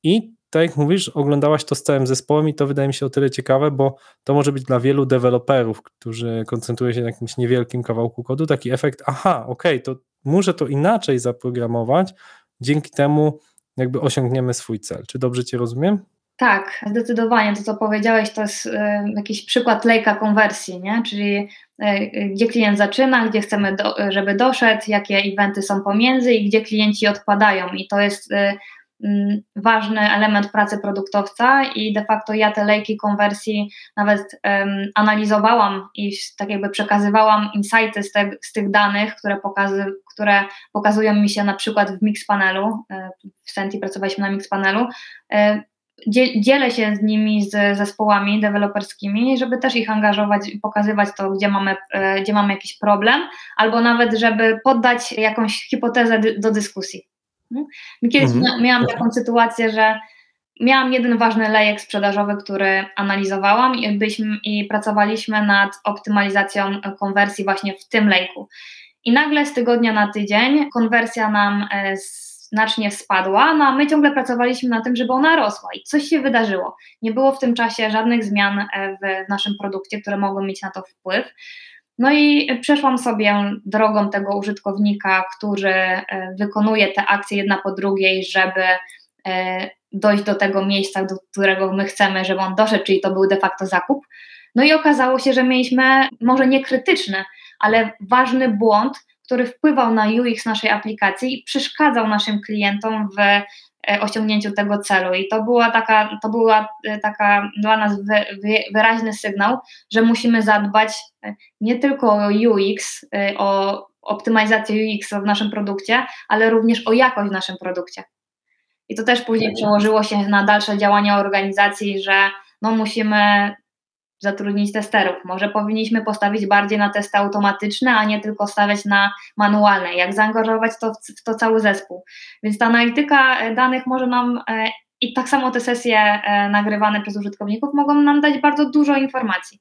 i tak jak mówisz, oglądałaś to z całym zespołem i to wydaje mi się o tyle ciekawe, bo to może być dla wielu deweloperów, którzy koncentrują się na jakimś niewielkim kawałku kodu, taki efekt, aha, ok, to muszę to inaczej zaprogramować, dzięki temu jakby osiągniemy swój cel. Czy dobrze Cię rozumiem? Tak, zdecydowanie. To, co powiedziałeś, to jest y, jakiś przykład lejka konwersji, nie? czyli y, gdzie klient zaczyna, gdzie chcemy, do, żeby doszedł, jakie eventy są pomiędzy i gdzie klienci odpadają. I to jest y, mm, ważny element pracy produktowca i de facto ja te lejki konwersji nawet analizowałam i tak jakby przekazywałam insighty z, te, z tych danych, które, pokazy, które pokazują mi się na przykład w Mixpanelu, w Senti pracowaliśmy na Mixpanelu, dzielę się z nimi, z zespołami deweloperskimi, żeby też ich angażować i pokazywać to, gdzie mamy, e, gdzie mamy jakiś problem, albo nawet, żeby poddać jakąś hipotezę do dyskusji. Hmm? Kiedyś mhm. miałam taką sytuację, że miałam jeden ważny lejek sprzedażowy, który analizowałam i, byliśmy, i pracowaliśmy nad optymalizacją konwersji właśnie w tym lejku. I nagle z tygodnia na tydzień konwersja nam e, z znacznie spadła, no a my ciągle pracowaliśmy na tym, żeby ona rosła i coś się wydarzyło. Nie było w tym czasie żadnych zmian e, w naszym produkcie, które mogły mieć na to wpływ. No i przeszłam sobie drogą tego użytkownika, który e, wykonuje te akcje jedna po drugiej, żeby e, dojść do tego miejsca, do którego my chcemy, żeby on doszedł, czyli to był de facto zakup. No i okazało się, że mieliśmy może nie krytyczne, ale ważny błąd, który wpływał na UX naszej aplikacji i przeszkadzał naszym klientom w e, osiągnięciu tego celu. I to była taka, to była e, taka dla nas wy, wy, wyraźny sygnał, że musimy zadbać e, nie tylko o UX, o optymalizację UX w naszym produkcie, ale również o jakość w naszym produkcie. I to też później przełożyło się na dalsze działania organizacji, że no musimy zatrudnić testerów. Może powinniśmy postawić bardziej na testy automatyczne, a nie tylko stawiać na manualne. Jak zaangażować to w, to cały zespół. Więc ta analityka e, danych może nam e, i tak samo te sesje e, nagrywane przez użytkowników mogą nam dać bardzo dużo informacji.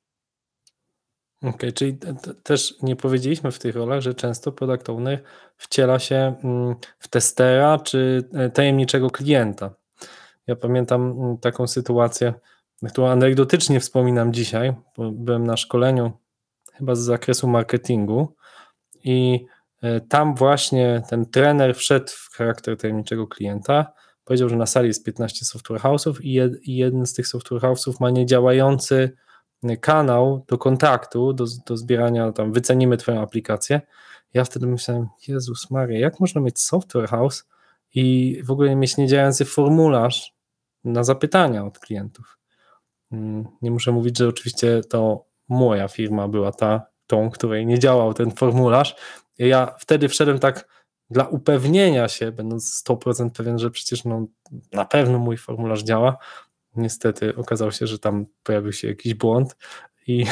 Okej, okay, czyli też nie powiedzieliśmy w tych rolach, że często product owner wciela się mm, w testera czy tajemniczego klienta. Ja pamiętam mm, taką sytuację, którą anegdotycznie wspominam dzisiaj, bo byłem na szkoleniu chyba z zakresu marketingu i e, tam właśnie ten trener wszedł w charakter tajemniczego klienta. Powiedział, że na sali jest 15 software house'ów i, jed, i jeden z tych software house'ów ma niedziałający kanał do kontaktu, do, do zbierania, tam wycenimy Twoją aplikację. Ja wtedy myślałem, Jezus Maria, jak można mieć software house i w ogóle mieć niedziałający formularz na zapytania od klientów. Mm, nie muszę mówić, że oczywiście to moja firma była ta, tą, której nie działał ten formularz. Ja wtedy wszedłem tak dla upewnienia się, będąc 100% pewien, że przecież no, na pewno mój formularz działa. Niestety okazało się, że tam pojawił się jakiś błąd i,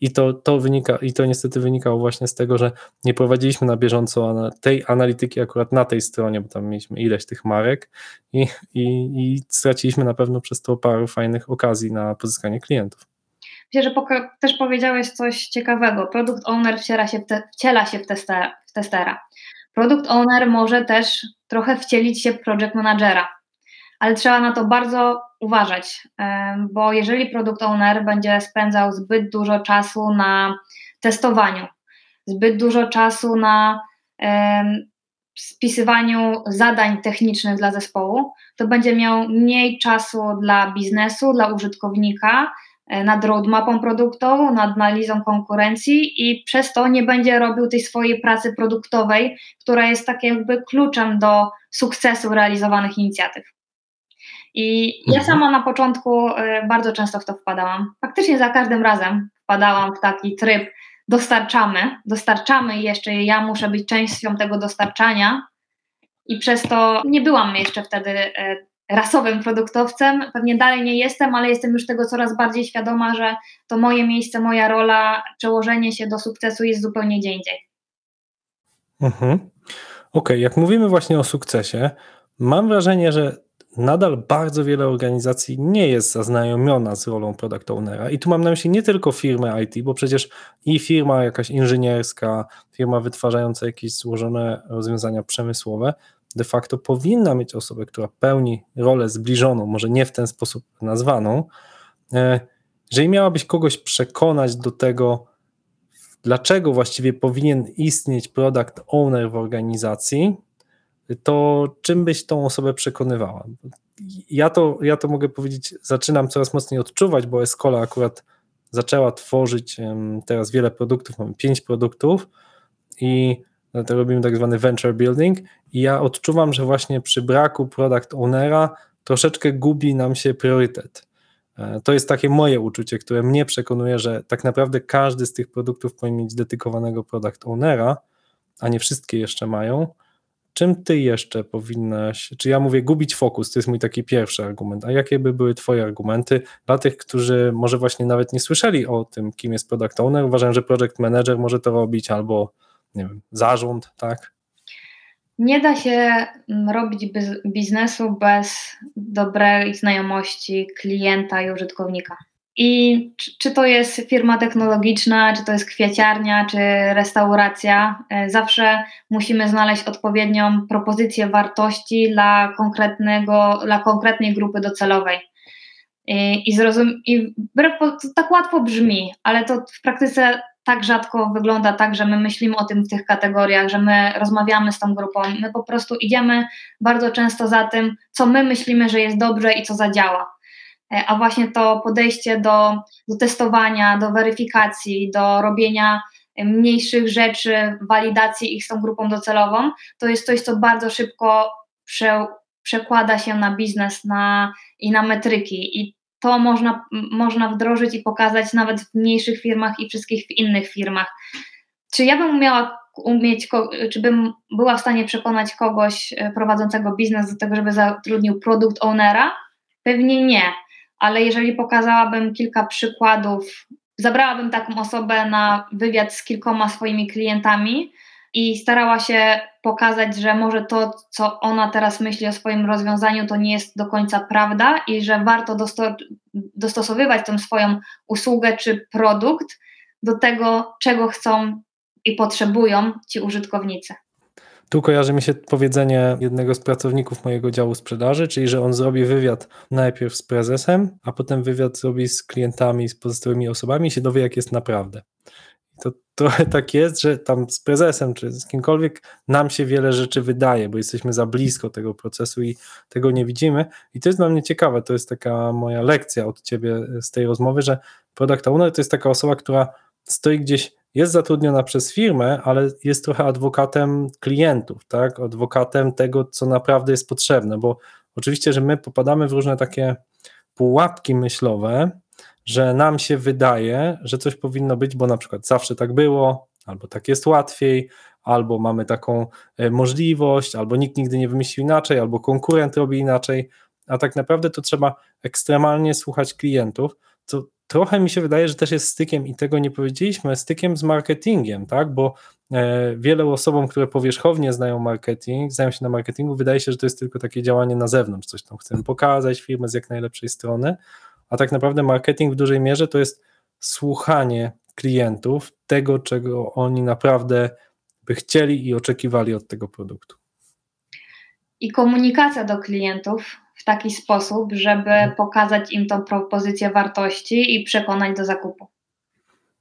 i, to, to wynika, i to niestety wynikało właśnie z tego, że nie prowadziliśmy na bieżąco tej analityki akurat na tej stronie, bo tam mieliśmy ileś tych marek i, i, i straciliśmy na pewno przez to paru fajnych okazji na pozyskanie klientów. Myślę, że też powiedziałeś coś ciekawego. Produkt owner wciela się w, te, wciela się w, testera, w testera. Produkt owner może też trochę wcielić się w project managera ale trzeba na to bardzo uważać, bo jeżeli produkt owner będzie spędzał zbyt dużo czasu na testowaniu, zbyt dużo czasu na spisywaniu zadań technicznych dla zespołu, to będzie miał mniej czasu dla biznesu, dla użytkownika, e, nad roadmapą produktową, nad analizą konkurencji i przez to nie będzie robił tej swojej pracy produktowej, która jest tak jakby kluczem do sukcesu realizowanych inicjatyw. I ja mhm. sama na początku y, bardzo często w to wpadałam. Faktycznie za każdym razem wpadałam w taki tryb dostarczamy, dostarczamy i jeszcze ja muszę być częścią tego dostarczania i przez to nie byłam jeszcze wtedy y, rasowym produktowcem, pewnie dalej nie jestem, ale jestem już tego coraz bardziej świadoma, że to moje miejsce, moja rola, przełożenie się do sukcesu jest zupełnie gdzie indziej. Mhm. Okej, okay, jak mówimy właśnie o sukcesie, mam wrażenie, że nadal bardzo wiele organizacji nie jest zaznajomiona z rolą product ownera. I tu mam na myśli nie tylko firmę IT, bo przecież i firma jakaś inżynierska, firma wytwarzająca jakieś złożone rozwiązania przemysłowe, de facto powinna mieć osobę, która pełni rolę zbliżoną, może nie w ten sposób nazwaną. E, jeżeli miałabyś kogoś przekonać do tego, dlaczego właściwie powinien istnieć product owner w organizacji, to czym byś tą osobę przekonywała? Ja to, ja to mogę powiedzieć, zaczynam coraz mocniej odczuwać, bo Escola akurat zaczęła tworzyć teraz wiele produktów, mamy pięć produktów i to robimy tak zwany venture building i ja odczuwam, że właśnie przy braku product ownera troszeczkę gubi nam się priorytet. E, to jest takie moje uczucie, które mnie przekonuje, że tak naprawdę każdy z tych produktów powinien mieć dedykowanego product ownera, a nie wszystkie jeszcze mają, Czym ty jeszcze powinnaś, czy ja mówię gubić fokus, to jest mój taki pierwszy argument, a jakie by były twoje argumenty dla tych, którzy może właśnie nawet nie słyszeli o tym, kim jest product owner, uważam, że project manager może to robić albo, nie wiem, zarząd, tak? Nie da się mm, robić biznesu bez dobrej znajomości klienta i użytkownika. I czy, czy, to jest firma technologiczna, czy to jest kwieciarnia, czy restauracja, e, zawsze musimy znaleźć odpowiednią propozycję wartości dla, konkretnego, dla konkretnej grupy docelowej. I, i, zrozum, i tak łatwo brzmi, ale to w praktyce tak rzadko wygląda tak, że my myślimy o tym w tych kategoriach, że my rozmawiamy z tą grupą. My po prostu idziemy bardzo często za tym, co my myślimy, że jest dobrze i co zadziała. E, a właśnie to podejście do, do testowania, do weryfikacji, do robienia mniejszych rzeczy, walidacji ich z tą grupą docelową, to jest coś, co bardzo szybko prze, przekłada się na biznes na, i na metryki. I to można, można wdrożyć i pokazać nawet w mniejszych firmach i wszystkich w innych firmach. Czy ja bym umiała umieć, czy bym była w stanie przekonać kogoś e, prowadzącego biznes do tego, żeby zatrudnił produkt ownera? Pewnie nie, ale jeżeli pokazałabym kilka przykładów, zabrałabym taką osobę na wywiad z kilkoma swoimi klientami i starała się pokazać, że może to, co ona teraz myśli o swoim rozwiązaniu, to nie jest do końca prawda i że warto dosto dostosowywać tą swoją usługę czy produkt do tego, czego chcą i potrzebują ci użytkownicy. Tu kojarzy mi się powiedzenie jednego z pracowników mojego działu sprzedaży, czyli że on zrobi wywiad najpierw z prezesem, a potem wywiad zrobi z klientami, z pozostałymi osobami i się dowie, jak jest naprawdę. To trochę tak jest, że tam z prezesem czy z kimkolwiek nam się wiele rzeczy wydaje, bo jesteśmy za blisko tego procesu i tego nie widzimy. I to jest dla mnie ciekawe, to jest taka moja lekcja od ciebie z tej rozmowy, że product owner to jest taka osoba, która stoi gdzieś jest zatrudniona przez firmę, ale jest trochę adwokatem klientów, tak? Adwokatem tego, co naprawdę jest potrzebne, bo oczywiście, że my popadamy w różne takie pułapki myślowe, że nam się wydaje, że coś powinno być, bo na przykład zawsze tak było, albo tak jest łatwiej, albo mamy taką e, możliwość, albo nikt nigdy nie wymyślił inaczej, albo konkurent robi inaczej, a tak naprawdę to trzeba ekstremalnie słuchać klientów, co trochę mi się wydaje, że też jest stykiem, i tego nie powiedzieliśmy, stykiem z marketingiem, tak? Bo e, wielu osobom, które powierzchownie znają marketing, znają się na marketingu, wydaje się, że to jest tylko takie działanie na zewnątrz, coś tam chcemy pokazać, firmę z jak najlepszej strony, a tak naprawdę marketing w dużej mierze to jest słuchanie klientów, tego, czego oni naprawdę by chcieli i oczekiwali od tego produktu. I komunikacja do klientów w taki sposób, żeby mhm. pokazać im tą propozycję wartości i przekonać do zakupu.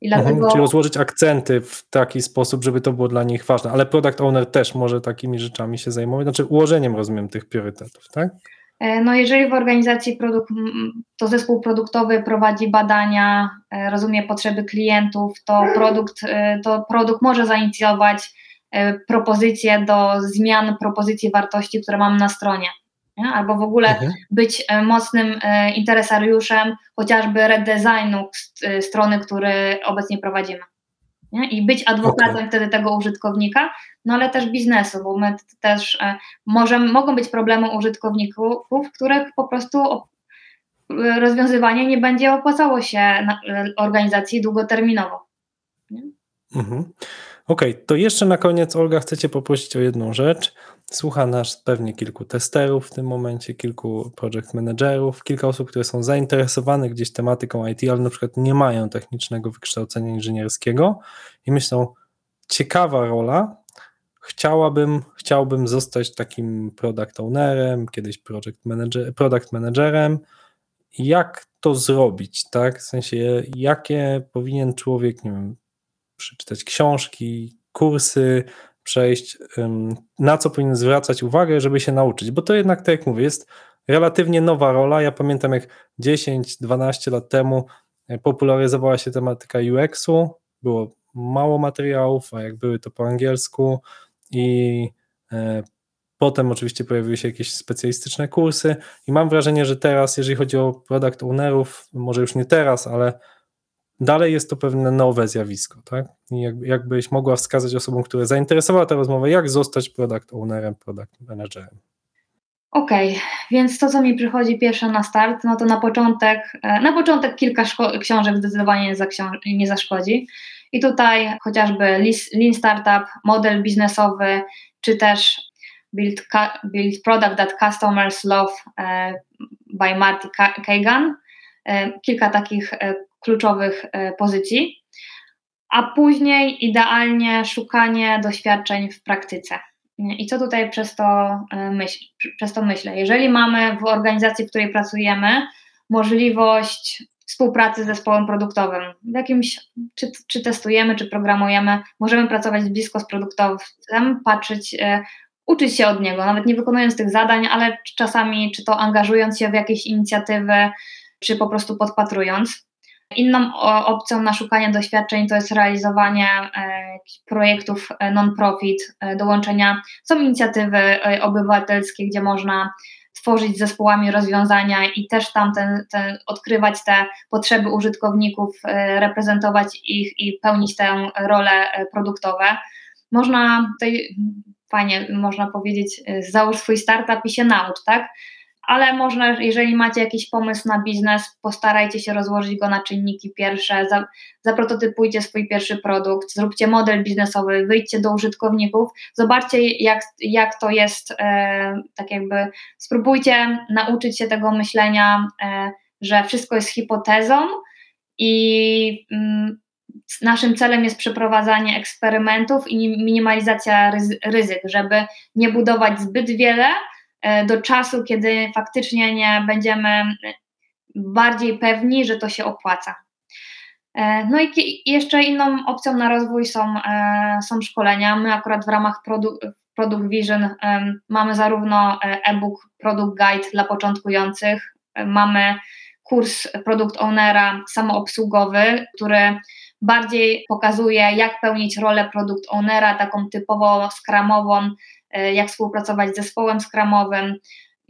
I mhm, dlatego... Czyli rozłożyć akcenty w taki sposób, żeby to było dla nich ważne, ale product owner też może takimi rzeczami się zajmować, znaczy ułożeniem, rozumiem, tych priorytetów, tak? E, no jeżeli w organizacji produkt, to zespół produktowy prowadzi badania, e, rozumie potrzeby klientów, to produkt, e, to produkt może zainicjować propozycje do zmian propozycji wartości, które mamy na stronie nie? albo w ogóle mhm. być e, mocnym e, interesariuszem chociażby redesignu e, strony, który obecnie prowadzimy. Nie? I być adwokatem okay. wtedy tego użytkownika, no ale też biznesu, bo my też możemy, mogą być problemy użytkowników, których po prostu rozwiązywanie nie będzie opłacało się organizacji długoterminowo. Mhm. Okej, okay, to jeszcze na koniec, Olga, chcę Cię poprosić o jedną rzecz. Słucha nas pewnie kilku testerów w tym momencie, kilku project managerów, kilka osób, które są zainteresowane gdzieś tematyką IT, ale na przykład nie mają technicznego wykształcenia inżynierskiego i myślą, ciekawa rola, chciałabym, chciałbym zostać takim product ownerem, kiedyś project manager, product managerem. Jak to zrobić, tak? W sensie, jakie powinien człowiek, nie wiem, przeczytać książki, kursy, przejść, na co powinien zwracać uwagę, żeby się nauczyć, bo to jednak, tak jak mówię, jest relatywnie nowa rola. Ja pamiętam, jak 10-12 lat temu e, popularyzowała się tematyka UX-u, było mało materiałów, a jak były to po angielsku. I e, Potem oczywiście pojawiły się jakieś specjalistyczne kursy. I mam wrażenie, że teraz, jeżeli chodzi o product ownerów, może już nie teraz, ale dalej jest to pewne nowe zjawisko, tak? I jakbyś mogła wskazać osobom, które zainteresowała tę rozmowę, jak zostać product ownerem, product managerem. Okej, okay, więc to, co mi przychodzi pierwsze na start, no to na początek, e, na początek kilka książek zdecydowanie nie, nie zaszkodzi. I tutaj chociażby Lean Startup, model biznesowy, czy też Build, build Product That Customers Love e, by Marty Kagan. E, kilka takich kluczowych e, pozycji, a później idealnie szukanie doświadczeń w praktyce. I co tutaj przez to, e, myśl, przez to myślę? Jeżeli mamy w organizacji, w której pracujemy, możliwość współpracy z zespołem produktowym, w jakimś, czy, czy testujemy, czy programujemy, możemy pracować blisko z produktowcem, patrzeć, e, uczyć się od niego, nawet nie wykonując tych zadań, ale czasami, czy to angażując się w jakieś inicjatywy, czy po prostu podpatrując. Inną opcją na szukanie doświadczeń to jest realizowanie jakichś projektów non-profit, dołączenia. Są inicjatywy obywatelskie, gdzie można tworzyć zespołami rozwiązania i też tam ten, ten, odkrywać te potrzeby użytkowników, reprezentować ich i pełnić tę rolę produktowe. Można tutaj fajnie można powiedzieć, załóż swój startup i się naucz, tak? Ale można, jeżeli macie jakiś pomysł na biznes, postarajcie się rozłożyć go na czynniki pierwsze, zaprototypujcie swój pierwszy produkt, zróbcie model biznesowy, wyjdźcie do użytkowników, zobaczcie jak, jak to jest, e, tak jakby spróbujcie nauczyć się tego myślenia, e, że wszystko jest hipotezą i mm, naszym celem jest przeprowadzanie eksperymentów i minimalizacja ryzyk, żeby nie budować zbyt wiele, do czasu, kiedy faktycznie nie będziemy bardziej pewni, że to się opłaca. E, no i jeszcze inną opcją na rozwój są, e, są szkolenia. My akurat w ramach Product, Product Vision mamy zarówno e-book Product Guide dla początkujących, mamy kurs Product Ownera samoobsługowy, który bardziej pokazuje, jak pełnić rolę Product Ownera, taką typowo skramową, E, jak współpracować z zespołem skramowym,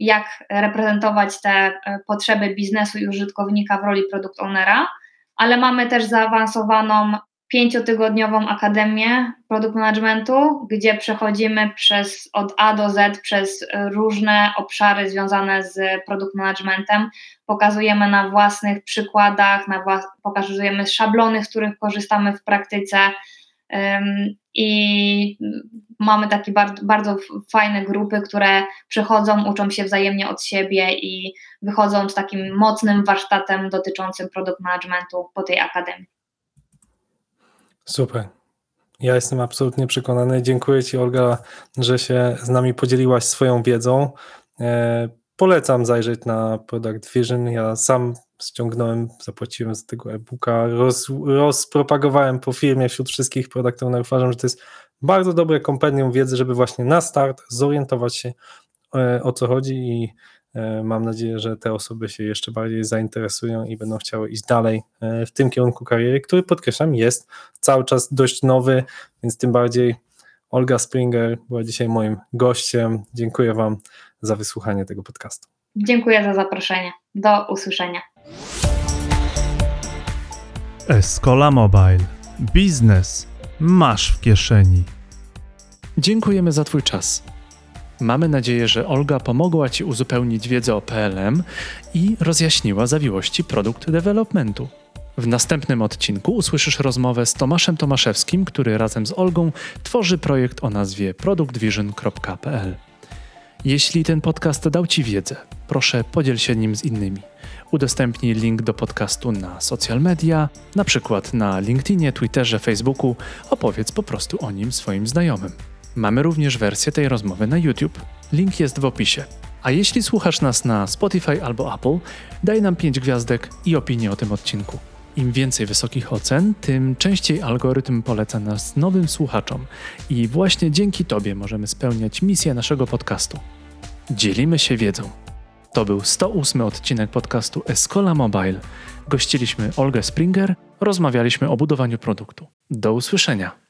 jak reprezentować te e, potrzeby biznesu i użytkownika w roli product ownera, ale mamy też zaawansowaną pięciotygodniową akademię produkt managementu, gdzie przechodzimy przez od A do Z przez różne obszary związane z produkt managementem. Pokazujemy na własnych przykładach, na włas- pokazujemy szablony, z których korzystamy w praktyce, i mamy takie bardzo, bardzo fajne grupy, które przychodzą, uczą się wzajemnie od siebie i wychodzą z takim mocnym warsztatem dotyczącym produkt managementu po tej akademii. Super. Ja jestem absolutnie przekonany. Dziękuję Ci, Olga, że się z nami podzieliłaś swoją wiedzą. E, polecam zajrzeć na Product Vision. Ja sam ściągnąłem, zapłaciłem za tego e-booka, roz, rozpropagowałem po firmie wśród wszystkich product ownerów. Uważam, że to jest bardzo dobre kompendium wiedzy, żeby właśnie na start zorientować się e, o co chodzi i e, mam nadzieję, że te osoby się jeszcze bardziej zainteresują i będą chciały iść dalej e, w tym kierunku kariery, który podkreślam jest cały czas dość nowy, więc tym bardziej Olga Springer była dzisiaj moim gościem. Dziękuję Wam za wysłuchanie tego podcastu. Dziękuję za zaproszenie. Do usłyszenia. Escola Mobile. Biznes masz w kieszeni. Dziękujemy za Twój czas. Mamy nadzieję, że Olga pomogła Ci uzupełnić wiedzę o PLM i rozjaśniła zawiłości produkt developmentu. W następnym odcinku usłyszysz rozmowę z Tomaszem Tomaszewskim, który razem z Olgą tworzy projekt o nazwie productvision.pl. Jeśli ten podcast dał Ci wiedzę, proszę podziel się nim z innymi. Udostępnij link do podcastu na social media, na przykład na LinkedInie, Twitterze, Facebooku, opowiedz po prostu o nim swoim znajomym. Mamy również wersję tej rozmowy na YouTube. Link jest w opisie. A jeśli słuchasz nas na Spotify albo Apple, daj nam 5 gwiazdek i opinię o tym odcinku. Im więcej wysokich ocen, tym częściej algorytm poleca nas nowym słuchaczom i właśnie dzięki Tobie możemy spełniać misję naszego podcastu. Dzielimy się wiedzą. To był 108 odcinek podcastu Escola Mobile. Gościliśmy Olgę Springer, rozmawialiśmy o budowaniu produktu. Do usłyszenia.